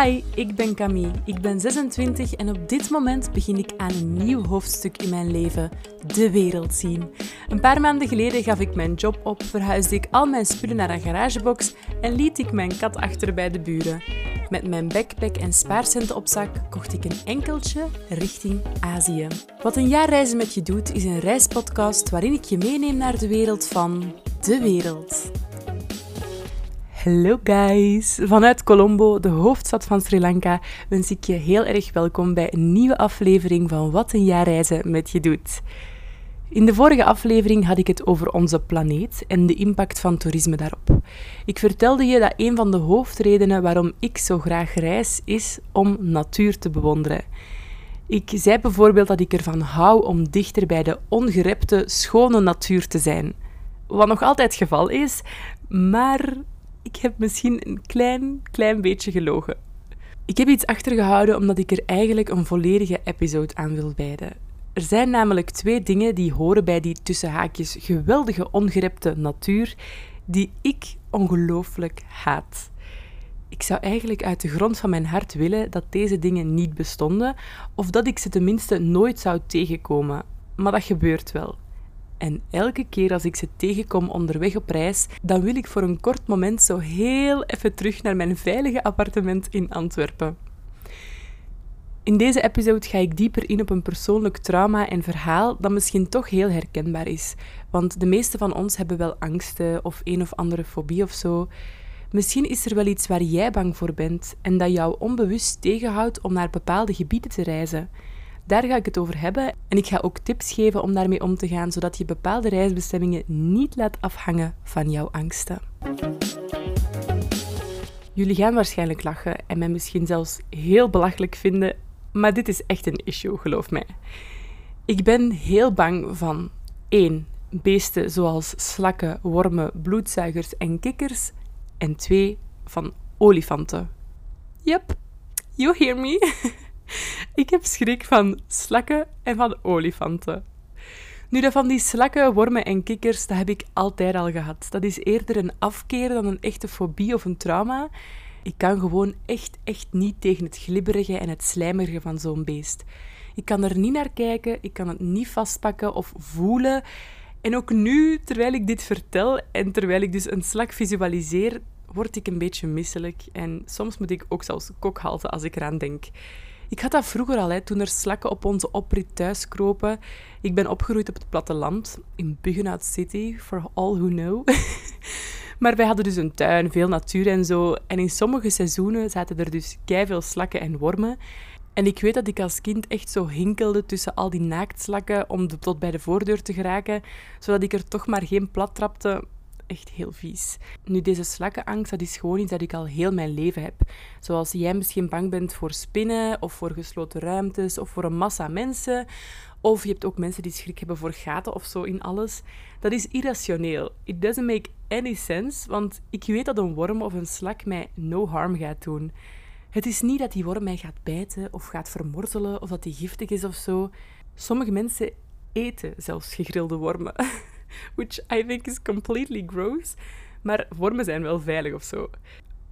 Hi, ik ben Camille. Ik ben 26 en op dit moment begin ik aan een nieuw hoofdstuk in mijn leven: de wereld zien. Een paar maanden geleden gaf ik mijn job op, verhuisde ik al mijn spullen naar een garagebox en liet ik mijn kat achter bij de buren. Met mijn backpack en spaarcenten op zak kocht ik een enkeltje richting Azië. Wat een jaar reizen met je doet is een reispodcast waarin ik je meeneem naar de wereld van de wereld. Hallo guys! Vanuit Colombo, de hoofdstad van Sri Lanka, wens ik je heel erg welkom bij een nieuwe aflevering van Wat een jaar reizen met je doet. In de vorige aflevering had ik het over onze planeet en de impact van toerisme daarop. Ik vertelde je dat een van de hoofdredenen waarom ik zo graag reis is om natuur te bewonderen. Ik zei bijvoorbeeld dat ik ervan hou om dichter bij de ongerepte, schone natuur te zijn. Wat nog altijd het geval is, maar ik heb misschien een klein, klein beetje gelogen. Ik heb iets achtergehouden omdat ik er eigenlijk een volledige episode aan wil wijden. Er zijn namelijk twee dingen die horen bij die tussen haakjes geweldige ongerepte natuur die ik ongelooflijk haat. Ik zou eigenlijk uit de grond van mijn hart willen dat deze dingen niet bestonden, of dat ik ze tenminste nooit zou tegenkomen. Maar dat gebeurt wel. En elke keer als ik ze tegenkom onderweg op reis, dan wil ik voor een kort moment zo heel even terug naar mijn veilige appartement in Antwerpen. In deze episode ga ik dieper in op een persoonlijk trauma en verhaal dat misschien toch heel herkenbaar is. Want de meeste van ons hebben wel angsten of een of andere fobie of zo. Misschien is er wel iets waar jij bang voor bent en dat jou onbewust tegenhoudt om naar bepaalde gebieden te reizen. Daar ga ik het over hebben en ik ga ook tips geven om daarmee om te gaan, zodat je bepaalde reisbestemmingen niet laat afhangen van jouw angsten. Jullie gaan waarschijnlijk lachen en mij misschien zelfs heel belachelijk vinden, maar dit is echt een issue, geloof mij. Ik ben heel bang van 1. Beesten zoals slakken, wormen, bloedzuigers en kikkers. En 2. Van olifanten. Yep, you hear me. Ik heb schrik van slakken en van olifanten. Nu, dat van die slakken, wormen en kikkers, dat heb ik altijd al gehad. Dat is eerder een afkeer dan een echte fobie of een trauma. Ik kan gewoon echt, echt niet tegen het glibberige en het slijmerige van zo'n beest. Ik kan er niet naar kijken, ik kan het niet vastpakken of voelen. En ook nu, terwijl ik dit vertel en terwijl ik dus een slak visualiseer, word ik een beetje misselijk. En soms moet ik ook zelfs kokhalten als ik eraan denk. Ik had dat vroeger al, hè, toen er slakken op onze oprit thuis kropen. Ik ben opgegroeid op het platteland, in Buggenhout City, for all who know. maar wij hadden dus een tuin, veel natuur en zo. En in sommige seizoenen zaten er dus veel slakken en wormen. En ik weet dat ik als kind echt zo hinkelde tussen al die naaktslakken om tot bij de voordeur te geraken, zodat ik er toch maar geen plat trapte echt heel vies. Nu, deze slakkenangst, dat is gewoon iets dat ik al heel mijn leven heb. Zoals jij misschien bang bent voor spinnen, of voor gesloten ruimtes, of voor een massa mensen. Of je hebt ook mensen die schrik hebben voor gaten of zo in alles. Dat is irrationeel. It doesn't make any sense, want ik weet dat een worm of een slak mij no harm gaat doen. Het is niet dat die worm mij gaat bijten of gaat vermorzelen of dat die giftig is of zo. Sommige mensen eten zelfs gegrilde wormen. which I think is completely gross. Maar wormen zijn wel veilig of zo.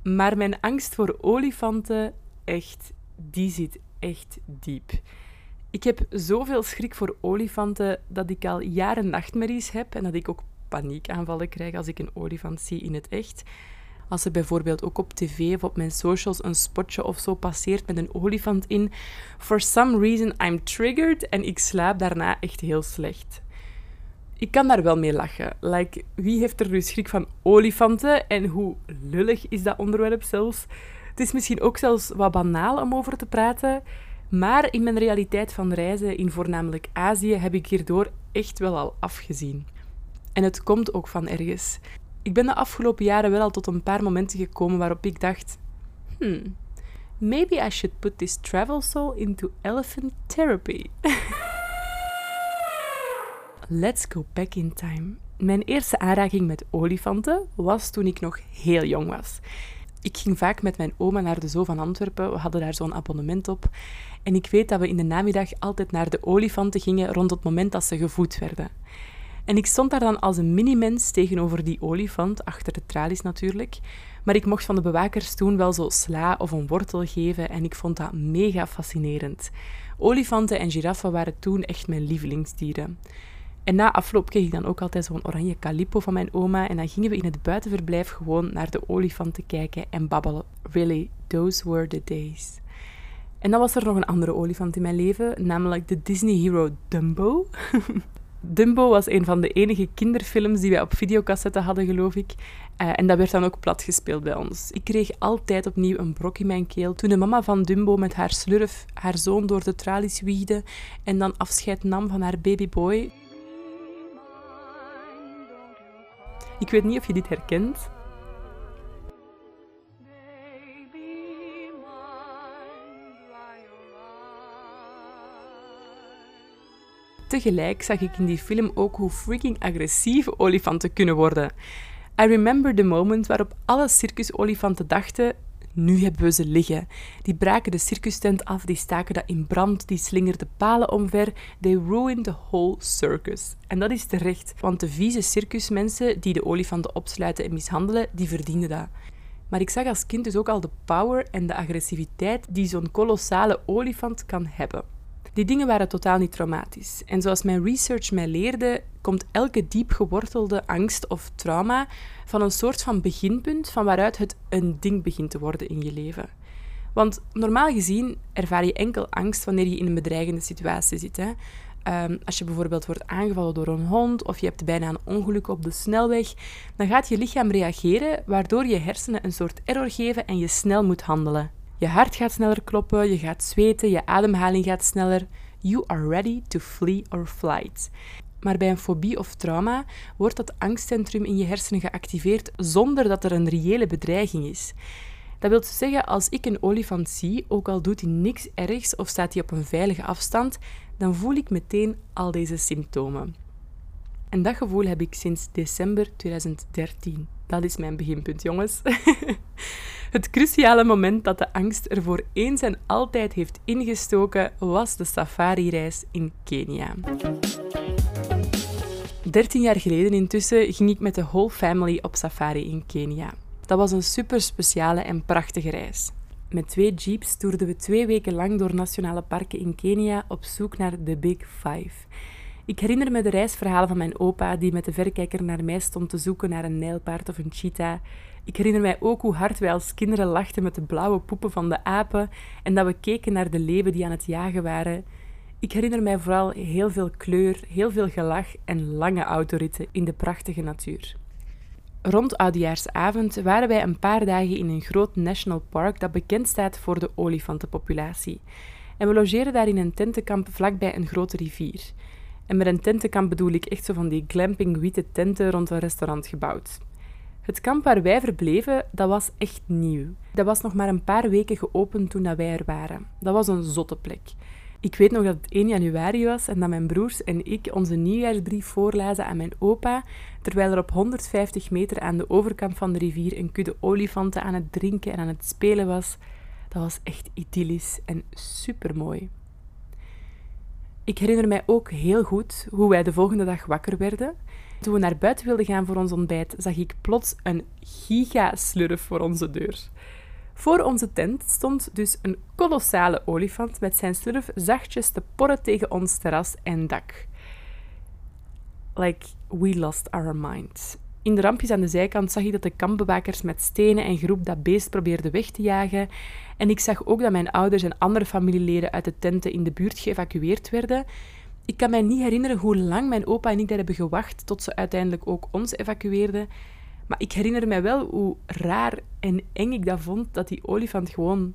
Maar mijn angst voor olifanten, echt, die zit echt diep. Ik heb zoveel schrik voor olifanten dat ik al jaren nachtmerries heb en dat ik ook paniekaanvallen krijg als ik een olifant zie in het echt. Als er bijvoorbeeld ook op tv of op mijn socials een spotje of zo passeert met een olifant in, for some reason I'm triggered en ik slaap daarna echt heel slecht ik kan daar wel mee lachen. Like, wie heeft er nu schrik van olifanten en hoe lullig is dat onderwerp zelfs? Het is misschien ook zelfs wat banaal om over te praten, maar in mijn realiteit van reizen in voornamelijk Azië heb ik hierdoor echt wel al afgezien. En het komt ook van ergens. Ik ben de afgelopen jaren wel al tot een paar momenten gekomen waarop ik dacht: hmm, maybe I should put this travel soul into elephant therapy. Let's go back in time. Mijn eerste aanraking met olifanten was toen ik nog heel jong was. Ik ging vaak met mijn oma naar de Zoo van Antwerpen. We hadden daar zo'n abonnement op. En ik weet dat we in de namiddag altijd naar de olifanten gingen rond het moment dat ze gevoed werden. En ik stond daar dan als een mini-mens tegenover die olifant, achter de tralies natuurlijk. Maar ik mocht van de bewakers toen wel zo sla of een wortel geven en ik vond dat mega fascinerend. Olifanten en giraffen waren toen echt mijn lievelingsdieren. En na afloop kreeg ik dan ook altijd zo'n oranje calipo van mijn oma en dan gingen we in het buitenverblijf gewoon naar de olifanten kijken en babbelen. Really, those were the days. En dan was er nog een andere olifant in mijn leven, namelijk de Disney hero Dumbo. Dumbo was een van de enige kinderfilms die wij op videocassette hadden, geloof ik. Uh, en dat werd dan ook platgespeeld bij ons. Ik kreeg altijd opnieuw een brok in mijn keel toen de mama van Dumbo met haar slurf haar zoon door de tralies wiegde en dan afscheid nam van haar babyboy. Ik weet niet of je dit herkent. Tegelijk zag ik in die film ook hoe freaking agressief olifanten kunnen worden. I remember the moment waarop alle circusolifanten dachten: nu hebben we ze liggen. Die braken de circustent af, die staken dat in brand, die slingerden palen omver. They ruined the whole circus. En dat is terecht, want de vieze circusmensen die de olifanten opsluiten en mishandelen, die verdienden dat. Maar ik zag als kind dus ook al de power en de agressiviteit die zo'n kolossale olifant kan hebben. Die dingen waren totaal niet traumatisch. En zoals mijn research mij leerde, komt elke diep gewortelde angst of trauma van een soort van beginpunt van waaruit het een ding begint te worden in je leven. Want normaal gezien ervaar je enkel angst wanneer je in een bedreigende situatie zit. Hè? Ehm, als je bijvoorbeeld wordt aangevallen door een hond of je hebt bijna een ongeluk op de snelweg, dan gaat je lichaam reageren waardoor je hersenen een soort error geven en je snel moet handelen. Je hart gaat sneller kloppen, je gaat zweten, je ademhaling gaat sneller. You are ready to flee or flight. Maar bij een fobie of trauma wordt dat angstcentrum in je hersenen geactiveerd zonder dat er een reële bedreiging is. Dat wil zeggen, als ik een olifant zie, ook al doet hij niks ergs of staat hij op een veilige afstand, dan voel ik meteen al deze symptomen. En dat gevoel heb ik sinds december 2013. Dat is mijn beginpunt, jongens. Het cruciale moment dat de angst er voor eens en altijd heeft ingestoken was de safari-reis in Kenia. 13 jaar geleden intussen ging ik met de whole family op safari in Kenia. Dat was een super speciale en prachtige reis. Met twee jeeps toerden we twee weken lang door nationale parken in Kenia op zoek naar de Big Five. Ik herinner me de reisverhalen van mijn opa, die met de verrekijker naar mij stond te zoeken naar een nijlpaard of een cheetah. Ik herinner mij ook hoe hard wij als kinderen lachten met de blauwe poepen van de apen en dat we keken naar de leeuwen die aan het jagen waren. Ik herinner mij vooral heel veel kleur, heel veel gelach en lange autoritten in de prachtige natuur. Rond oudejaarsavond waren wij een paar dagen in een groot national park dat bekend staat voor de olifantenpopulatie. En we logeerden daar in een tentenkamp vlakbij een grote rivier. En met een tentenkamp bedoel ik echt zo van die glamping witte tenten rond een restaurant gebouwd. Het kamp waar wij verbleven, dat was echt nieuw. Dat was nog maar een paar weken geopend toen dat wij er waren. Dat was een zotte plek. Ik weet nog dat het 1 januari was en dat mijn broers en ik onze nieuwjaarsbrief voorlazen aan mijn opa, terwijl er op 150 meter aan de overkant van de rivier een kudde olifanten aan het drinken en aan het spelen was. Dat was echt idyllisch en supermooi. Ik herinner mij ook heel goed hoe wij de volgende dag wakker werden. Toen we naar buiten wilden gaan voor ons ontbijt, zag ik plots een gigaslurf voor onze deur. Voor onze tent stond dus een kolossale olifant met zijn slurf zachtjes te porren tegen ons terras en dak. Like, we lost our minds. In de rampjes aan de zijkant zag ik dat de kampbewakers met stenen en groep dat beest probeerden weg te jagen. En ik zag ook dat mijn ouders en andere familieleden uit de tenten in de buurt geëvacueerd werden. Ik kan mij niet herinneren hoe lang mijn opa en ik daar hebben gewacht tot ze uiteindelijk ook ons evacueerden. Maar ik herinner mij wel hoe raar en eng ik dat vond dat die olifant gewoon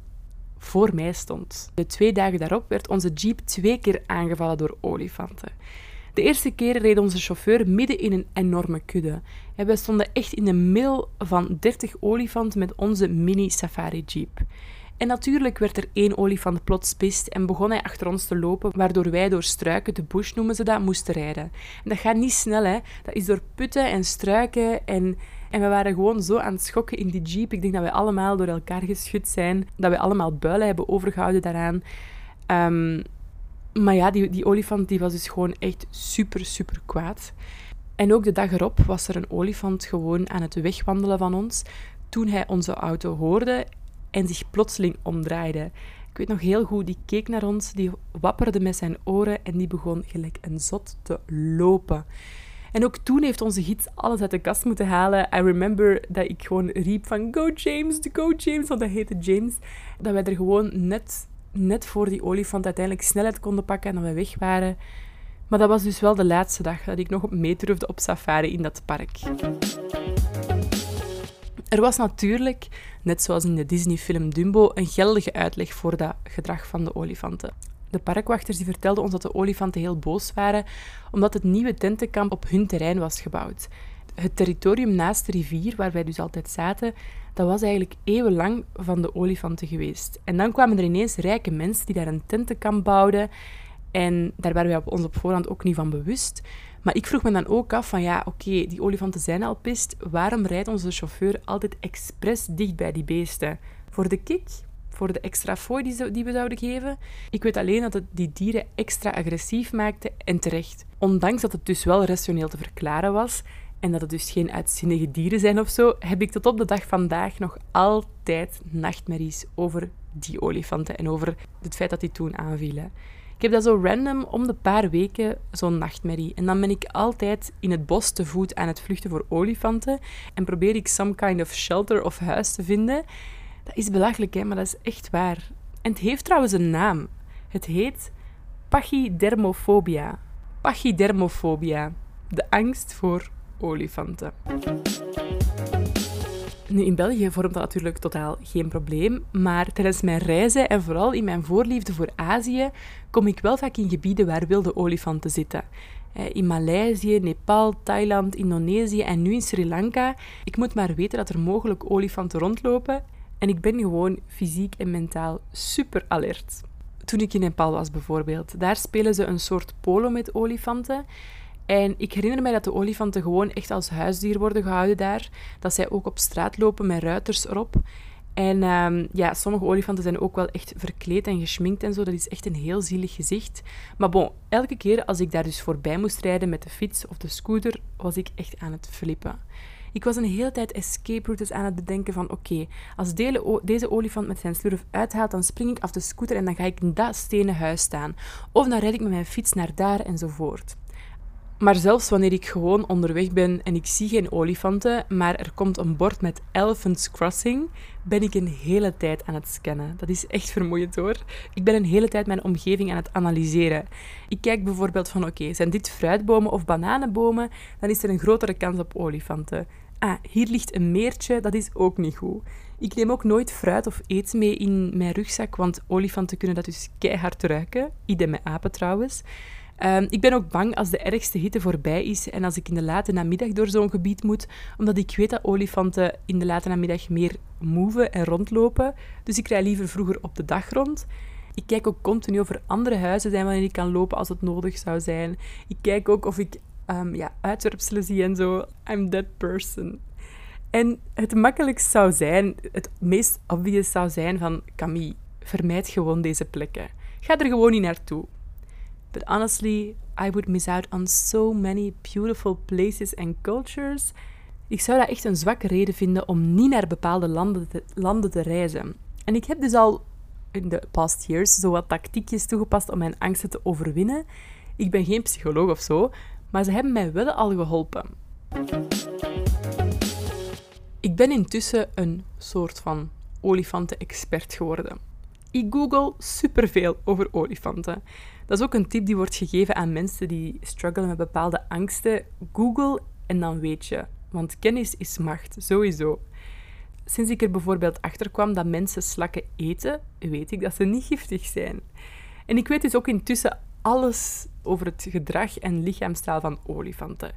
voor mij stond. De twee dagen daarop werd onze jeep twee keer aangevallen door olifanten. De eerste keer reed onze chauffeur midden in een enorme kudde. En wij stonden echt in de middel van 30 olifanten met onze mini safari jeep. En natuurlijk werd er één olifant plots pist en begon hij achter ons te lopen, waardoor wij door struiken, de bush noemen ze dat, moesten rijden. En dat gaat niet snel, hè. Dat is door putten en struiken en... En we waren gewoon zo aan het schokken in die jeep. Ik denk dat wij allemaal door elkaar geschud zijn. Dat we allemaal builen hebben overgehouden daaraan. Um, maar ja, die, die olifant die was dus gewoon echt super, super kwaad. En ook de dag erop was er een olifant gewoon aan het wegwandelen van ons toen hij onze auto hoorde en zich plotseling omdraaide. Ik weet nog heel goed, die keek naar ons, die wapperde met zijn oren en die begon gelijk een zot te lopen. En ook toen heeft onze gids alles uit de kast moeten halen. I remember dat ik gewoon riep van go James, go James, want dat heette James. Dat wij er gewoon net, net voor die olifant uiteindelijk snelheid konden pakken en dat we weg waren. Maar dat was dus wel de laatste dag dat ik nog op mee durfde op safari in dat park. Er was natuurlijk, net zoals in de Disney-film Dumbo, een geldige uitleg voor dat gedrag van de olifanten. De parkwachters die vertelden ons dat de olifanten heel boos waren omdat het nieuwe tentenkamp op hun terrein was gebouwd. Het territorium naast de rivier, waar wij dus altijd zaten, dat was eigenlijk eeuwenlang van de olifanten geweest. En dan kwamen er ineens rijke mensen die daar een tentenkamp bouwden. En daar waren wij ons op voorhand ook niet van bewust. Maar ik vroeg me dan ook af van ja, oké, die olifanten zijn al pist. Waarom rijdt onze chauffeur altijd expres dicht bij die beesten? Voor de kick? Voor de extra fooi die, die we zouden geven? Ik weet alleen dat het die dieren extra agressief maakte en terecht. Ondanks dat het dus wel rationeel te verklaren was en dat het dus geen uitzinnige dieren zijn of zo, heb ik tot op de dag vandaag nog altijd nachtmerries over die olifanten en over het feit dat die toen aanvielen. Ik heb dat zo random om de paar weken zo'n nachtmerrie. En dan ben ik altijd in het bos te voet aan het vluchten voor olifanten en probeer ik some kind of shelter of huis te vinden. Dat is belachelijk, hè, maar dat is echt waar. En het heeft trouwens een naam. Het heet pachydermofobia. Pachydermofobia. De angst voor olifanten. Nu, in België vormt dat natuurlijk totaal geen probleem, maar tijdens mijn reizen en vooral in mijn voorliefde voor Azië kom ik wel vaak in gebieden waar wilde olifanten zitten. In Maleisië, Nepal, Thailand, Indonesië en nu in Sri Lanka. Ik moet maar weten dat er mogelijk olifanten rondlopen en ik ben gewoon fysiek en mentaal super alert. Toen ik in Nepal was bijvoorbeeld, daar spelen ze een soort polo met olifanten. En ik herinner mij dat de olifanten gewoon echt als huisdier worden gehouden daar. Dat zij ook op straat lopen met ruiters erop. En um, ja, sommige olifanten zijn ook wel echt verkleed en geschminkt en zo. Dat is echt een heel zielig gezicht. Maar bon, elke keer als ik daar dus voorbij moest rijden met de fiets of de scooter, was ik echt aan het flippen. Ik was een hele tijd escape routes aan het bedenken van oké, als deze olifant met zijn slurf uithaalt, dan spring ik af de scooter en dan ga ik in dat stenen huis staan. Of dan rijd ik met mijn fiets naar daar enzovoort. Maar zelfs wanneer ik gewoon onderweg ben en ik zie geen olifanten, maar er komt een bord met Elephants Crossing, ben ik een hele tijd aan het scannen. Dat is echt vermoeiend hoor. Ik ben een hele tijd mijn omgeving aan het analyseren. Ik kijk bijvoorbeeld van oké, zijn dit fruitbomen of bananenbomen? Dan is er een grotere kans op olifanten. Ah, hier ligt een meertje, dat is ook niet goed. Ik neem ook nooit fruit of eet mee in mijn rugzak, want olifanten kunnen dat dus keihard ruiken. Idem met apen trouwens. Ehm, ik ben ook bang als de ergste hitte voorbij is en als ik in de late namiddag door zo'n gebied moet, omdat ik weet dat olifanten in de late namiddag meer moeven en rondlopen. Dus ik rij liever vroeger op de dag rond. Ik kijk ook continu of er andere huizen zijn waarin ik kan lopen als het nodig zou zijn. Ik kijk ook of ik um, ja, uitwerpselen zie en zo. I'm that person. En het makkelijkst zou zijn, het meest obvious zou zijn van Camille, vermijd gewoon deze plekken. Ga er gewoon niet naartoe. But honestly, I would miss out on so many beautiful places and cultures. Ik zou dat echt een zwakke reden vinden om niet naar bepaalde landen te, landen te reizen. En ik heb dus al in de past years zo wat tactiekjes toegepast om mijn angsten te overwinnen. Ik ben geen psycholoog of zo, maar ze hebben mij wel al geholpen. Ik ben intussen een soort van olifanten-expert geworden. Ik google superveel over olifanten. Dat is ook een tip die wordt gegeven aan mensen die struggelen met bepaalde angsten. Google en dan weet je. Want kennis is macht, sowieso. Sinds ik er bijvoorbeeld achter kwam dat mensen slakken eten, weet ik dat ze niet giftig zijn. En ik weet dus ook intussen alles over het gedrag en lichaamstaal van olifanten.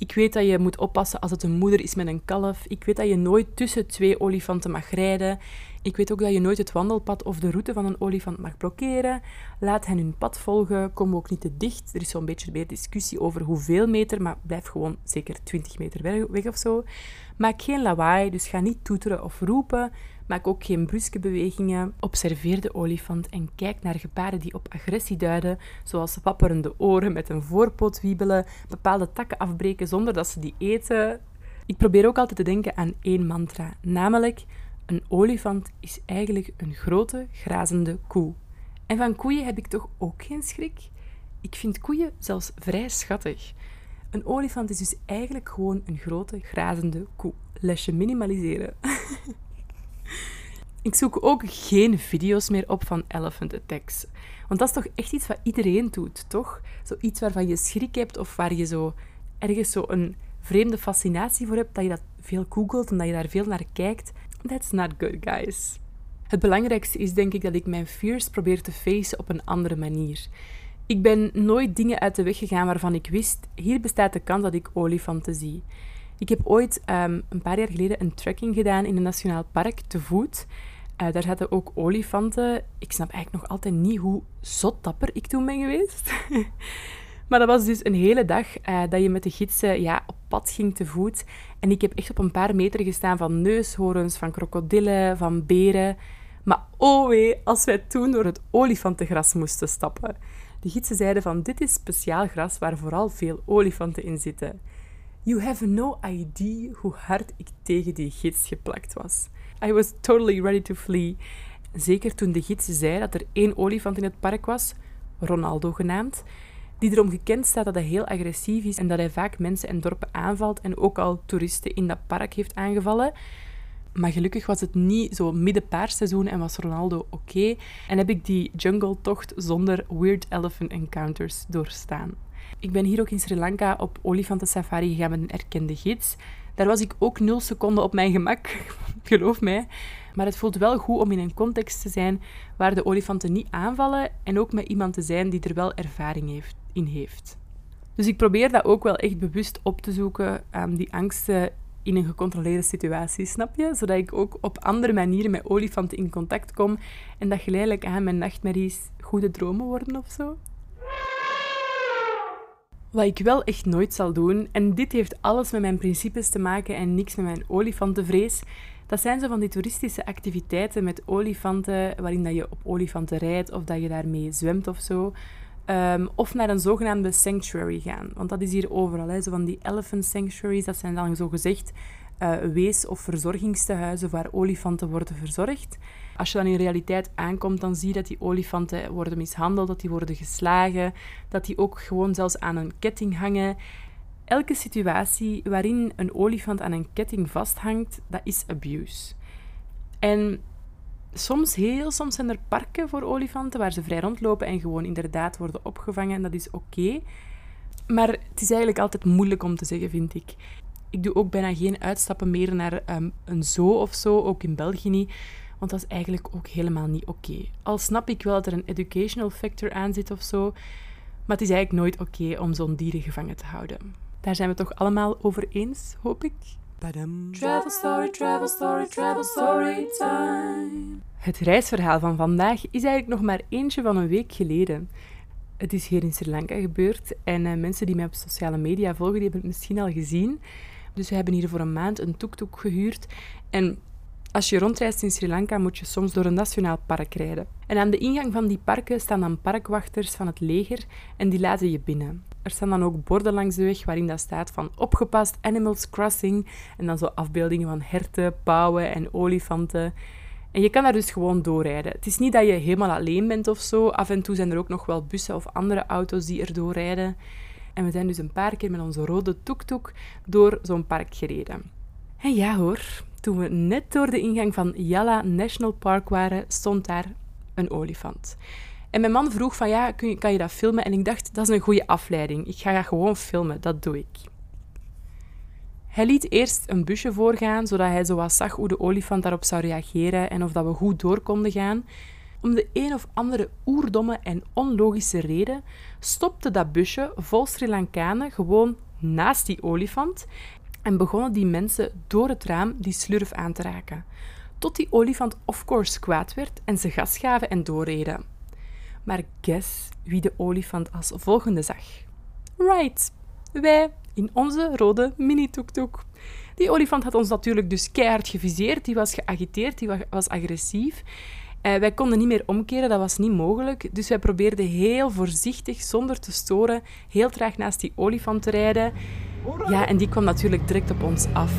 Ik weet dat je moet oppassen als het een moeder is met een kalf. Ik weet dat je nooit tussen twee olifanten mag rijden. Ik weet ook dat je nooit het wandelpad of de route van een olifant mag blokkeren. Laat hen hun pad volgen. Kom ook niet te dicht. Er is zo'n beetje meer discussie over hoeveel meter, maar blijf gewoon zeker 20 meter weg of zo. Maak geen lawaai, dus ga niet toeteren of roepen. Maak ook geen bruske bewegingen. Observeer de olifant en kijk naar gebaren die op agressie duiden, zoals wapperende oren met een voorpoot wiebelen, bepaalde takken afbreken zonder dat ze die eten. Ik probeer ook altijd te denken aan één mantra, namelijk een olifant is eigenlijk een grote, grazende koe. En van koeien heb ik toch ook geen schrik? Ik vind koeien zelfs vrij schattig. Een olifant is dus eigenlijk gewoon een grote, grazende koe. Lesje minimaliseren. ik zoek ook geen video's meer op van elephant attacks. Want dat is toch echt iets wat iedereen doet, toch? Zoiets waarvan je schrik hebt of waar je zo ergens zo een vreemde fascinatie voor hebt, dat je dat veel googelt en dat je daar veel naar kijkt. That's not good, guys. Het belangrijkste is denk ik dat ik mijn fears probeer te facen op een andere manier. Ik ben nooit dingen uit de weg gegaan waarvan ik wist, hier bestaat de kans dat ik olifanten zie. Ik heb ooit um, een paar jaar geleden een trekking gedaan in een nationaal park te voet. Uh, daar zaten ook olifanten. Ik snap eigenlijk nog altijd niet hoe zot dapper ik toen ben geweest. maar dat was dus een hele dag uh, dat je met de gidsen ja, op pad ging te voet. En ik heb echt op een paar meter gestaan van neushoorns, van krokodillen, van beren. Maar oh wee, als wij toen door het olifantengras moesten stappen. De gidsen zeiden van dit is speciaal gras waar vooral veel olifanten in zitten. You have no idea hoe hard ik tegen die gids geplakt was. I was totally ready to flee. Zeker toen de gids zei dat er één olifant in het park was, Ronaldo genaamd, die erom gekend staat dat hij heel agressief is en dat hij vaak mensen en dorpen aanvalt en ook al toeristen in dat park heeft aangevallen. Maar gelukkig was het niet zo midden paarseizoen en was Ronaldo oké. En heb ik die jungle-tocht zonder weird elephant encounters doorstaan. Ik ben hier ook in Sri Lanka op olifantensafari gegaan met een erkende gids. Daar was ik ook nul seconden op mijn gemak, geloof mij. Maar het voelt wel goed om in een context te zijn waar de olifanten niet aanvallen en ook met iemand te zijn die er wel ervaring heeft, in heeft. Dus ik probeer dat ook wel echt bewust op te zoeken, um, die angsten in een gecontroleerde situatie, snap je? Zodat ik ook op andere manieren met olifanten in contact kom en dat geleidelijk aan mijn nachtmerries goede dromen worden of zo. Wat ik wel echt nooit zal doen, en dit heeft alles met mijn principes te maken en niks met mijn olifantenvrees, dat zijn zo van die toeristische activiteiten met olifanten, waarin dat je op olifanten rijdt of dat je daarmee zwemt of zo. Um, of naar een zogenaamde sanctuary gaan. Want dat is hier overal. Hè. Zo van die elephant sanctuaries, dat zijn dan zo gezegd uh, wees- of verzorgingstehuizen waar olifanten worden verzorgd. Als je dan in realiteit aankomt, dan zie je dat die olifanten worden mishandeld, dat die worden geslagen, dat die ook gewoon zelfs aan een ketting hangen. Elke situatie waarin een olifant aan een ketting vasthangt, dat is abuse. En soms, heel soms zijn er parken voor olifanten waar ze vrij rondlopen en gewoon inderdaad worden opgevangen en dat is oké. Maar het is eigenlijk altijd moeilijk om te zeggen, vind ik. Ik doe ook bijna geen uitstappen meer naar um, een zoo of zo, ook in België niet. Want dat is eigenlijk ook helemaal niet oké. Al snap ik wel dat er een educational factor aan zit of zo, maar het is eigenlijk nooit oké om zo'n dieren gevangen te houden. Daar zijn we toch allemaal over eens, hoop ik. Travel story, travel story, travel story time. Het reisverhaal van vandaag is eigenlijk nog maar eentje van een week geleden. Het is hier in Sri Lanka gebeurd en uh, mensen die mij op sociale media volgen, die hebben het misschien al gezien. Dus we hebben hier voor een maand een tuk-tuk gehuurd. En als je rondreist in Sri Lanka, moet je soms door een nationaal park rijden. En aan de ingang van die parken staan dan parkwachters van het leger en die laten je binnen. Er staan dan ook borden langs de weg waarin dat staat van opgepast Animals Crossing en dan zo afbeeldingen van herten, pauwen en olifanten. En je kan daar dus gewoon doorrijden. Het is niet dat je helemaal alleen bent of zo. Af en toe zijn er ook nog wel bussen of andere auto's die er doorrijden. En we zijn dus een paar keer met onze rode tuk-tuk door zo'n park gereden. En ja hoor, toen we net door de ingang van Yala National Park waren, stond daar een olifant. En mijn man vroeg van ja, kun je, kan je dat filmen? En ik dacht, dat is een goede afleiding. Ik ga gewoon filmen, dat doe ik. Hij liet eerst een busje voorgaan, zodat hij zo wat zag hoe de olifant daarop zou reageren en of dat we goed door konden gaan. Om de een of andere oerdomme en onlogische reden stopte dat busje vol Sri Lankanen gewoon naast die olifant en begonnen die mensen door het raam die slurf aan te raken. Tot die olifant of course kwaad werd en ze gas gaven en doorreden. Maar guess wie de olifant als volgende zag? Right, wij in onze rode mini-tuk-tuk. Die olifant had ons natuurlijk dus keihard geviseerd. Die was geagiteerd, die was agressief. Uh, wij konden niet meer omkeren, dat was niet mogelijk. Dus wij probeerden heel voorzichtig, zonder te storen, heel traag naast die olifant te rijden. Ja, en die kwam natuurlijk direct op ons af.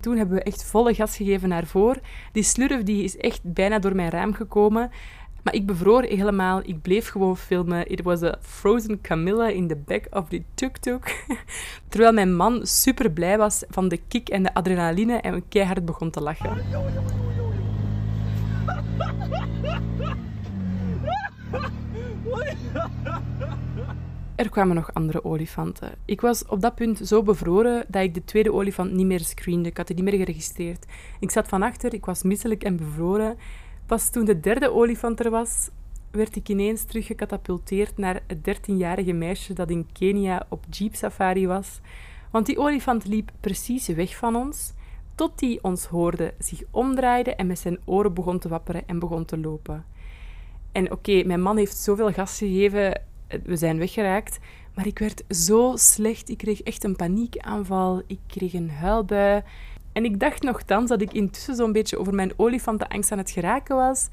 Toen hebben we echt volle gas gegeven naar voren. Die slurf die is echt bijna door mijn raam gekomen. Maar ik bevroor helemaal. Ik bleef gewoon filmen. It was a frozen Camilla in the back of the tuk-tuk. Terwijl mijn man super blij was van de kick en de adrenaline en keihard begon te lachen. Er kwamen nog andere olifanten. Ik was op dat punt zo bevroren dat ik de tweede olifant niet meer screende. Ik had die niet meer geregistreerd. Ik zat van achter, ik was misselijk en bevroren. Pas toen de derde olifant er was, werd ik ineens teruggecatapulteerd naar het dertienjarige meisje dat in Kenia op jeep safari was. Want die olifant liep precies weg van ons, tot hij ons hoorde, zich omdraaide en met zijn oren begon te wapperen en begon te lopen. En oké, mijn man heeft zoveel gas gegeven, we zijn weggeraakt, maar ik werd zo slecht. Ik kreeg echt een paniekaanval, ik kreeg een huilbui. En ik dacht nogthans dat ik intussen zo'n beetje over mijn olifantenangst aan het geraken was.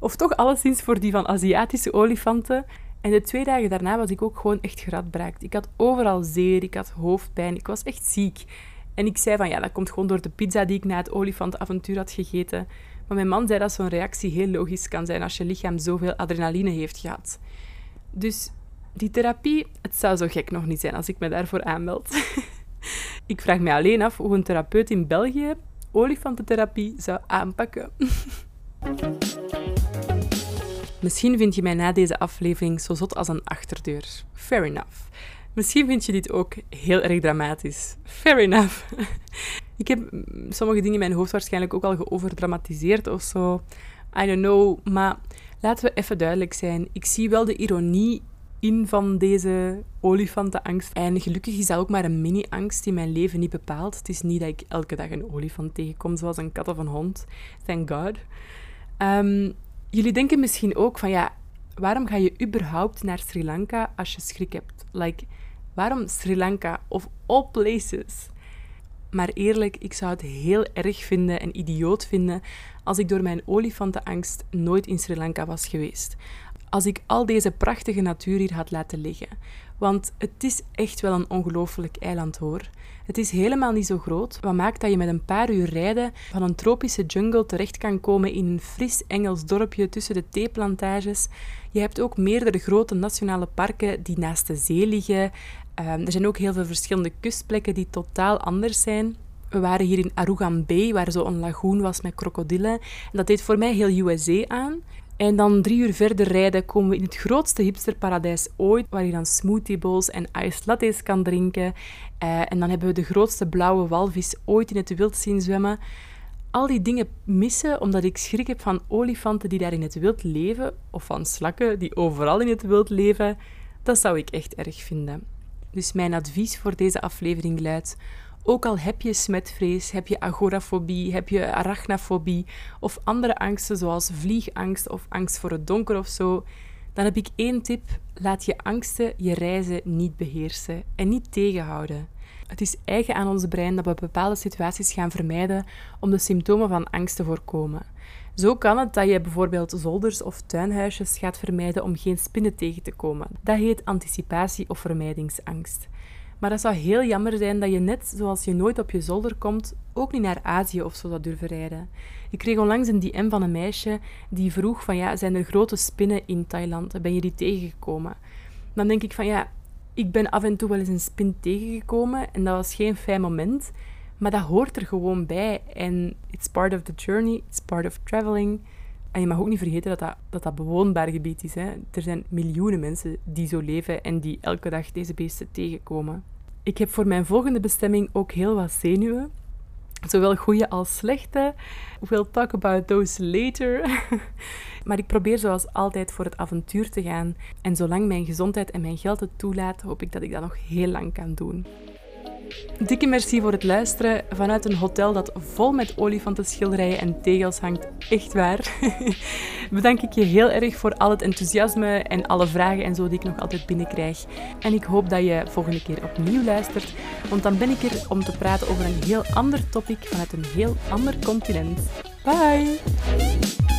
Of toch alleszins voor die van Aziatische olifanten. En de twee dagen daarna was ik ook gewoon echt geradbraakt. Ik had overal zeer, ik had hoofdpijn, ik was echt ziek. En ik zei van ja, dat komt gewoon door de pizza die ik na het olifantenavontuur had gegeten. Maar mijn man zei dat zo'n reactie heel logisch kan zijn als je lichaam zoveel adrenaline heeft gehad. Dus die therapie, het zou zo gek nog niet zijn als ik me daarvoor aanmeld. Ik vraag me alleen af hoe een therapeut in België olifantentherapie zou aanpakken. Misschien vind je mij na deze aflevering zo zot als een achterdeur. Fair enough. Misschien vind je dit ook heel erg dramatisch. Fair enough. Ik heb sommige dingen in mijn hoofd waarschijnlijk ook al geoverdramatiseerd of zo. I don't know. Maar laten we even duidelijk zijn. Ik zie wel de ironie in van deze olifantenangst. En gelukkig is dat ook maar een mini-angst die mijn leven niet bepaalt. Het is niet dat ik elke dag een olifant tegenkom, zoals een kat of een hond. Thank God. Um, jullie denken misschien ook van ja, waarom ga je überhaupt naar Sri Lanka als je schrik hebt? Like, waarom Sri Lanka of all places? Maar eerlijk, ik zou het heel erg vinden en idioot vinden als ik door mijn olifantenangst nooit in Sri Lanka was geweest als ik al deze prachtige natuur hier had laten liggen. Want het is echt wel een ongelooflijk eiland hoor. Het is helemaal niet zo groot, wat maakt dat je met een paar uur rijden van een tropische jungle terecht kan komen in een fris Engels dorpje tussen de theeplantages. Je hebt ook meerdere grote nationale parken die naast de zee liggen. Ehm, er zijn ook heel veel verschillende kustplekken die totaal anders zijn. We waren hier in Arugan Bay, waar zo een lagoon was met krokodillen. En dat deed voor mij heel USA aan. En dan drie uur verder rijden komen we in het grootste hipsterparadijs ooit, waar je dan smoothie bowls en iced lattes kan drinken. Uh, en dan hebben we de grootste blauwe walvis ooit in het wild zien zwemmen. Al die dingen missen omdat ik schrik heb van olifanten die daar in het wild leven, of van slakken die overal in het wild leven. Dat zou ik echt erg vinden. Dus mijn advies voor deze aflevering luidt: ook al heb je smetvrees, heb je agorafobie, heb je arachnafobie of andere angsten zoals vliegangst of angst voor het donker of zo, dan heb ik één tip. Laat je angsten je reizen niet beheersen en niet tegenhouden. Het is eigen aan ons brein dat we bepaalde situaties gaan vermijden om de symptomen van angst te voorkomen. Zo kan het dat je bijvoorbeeld zolders of tuinhuisjes gaat vermijden om geen spinnen tegen te komen. Dat heet anticipatie of vermijdingsangst. Maar dat zou heel jammer zijn dat je net zoals je nooit op je zolder komt, ook niet naar Azië of zo zou durven rijden. Ik kreeg onlangs een DM van een meisje die vroeg van ja, zijn er grote spinnen in Thailand? Ben je die tegengekomen? Dan denk ik van ja, ik ben af en toe wel eens een spin tegengekomen en dat was geen fijn moment, maar dat hoort er gewoon bij. En it's part of the journey, it's part of traveling. En je mag ook niet vergeten dat dat, dat, dat bewoonbaar gebied is. Hè. Er zijn miljoenen mensen die zo leven en die elke dag deze beesten tegenkomen. Ik heb voor mijn volgende bestemming ook heel wat zenuwen. Zowel goede als slechte. We'll talk about those later. maar ik probeer zoals altijd voor het avontuur te gaan. En zolang mijn gezondheid en mijn geld het toelaat, hoop ik dat ik dat nog heel lang kan doen. Dikke merci voor het luisteren vanuit een hotel dat vol met olifantenschilderijen en tegels hangt. Echt waar. bedank ik je heel erg voor al het enthousiasme en alle vragen en zo die ik nog altijd binnenkrijg. En ik hoop dat je volgende keer opnieuw luistert, want dan ben ik er om te praten over een heel ander topic vanuit een heel ander continent. Bye!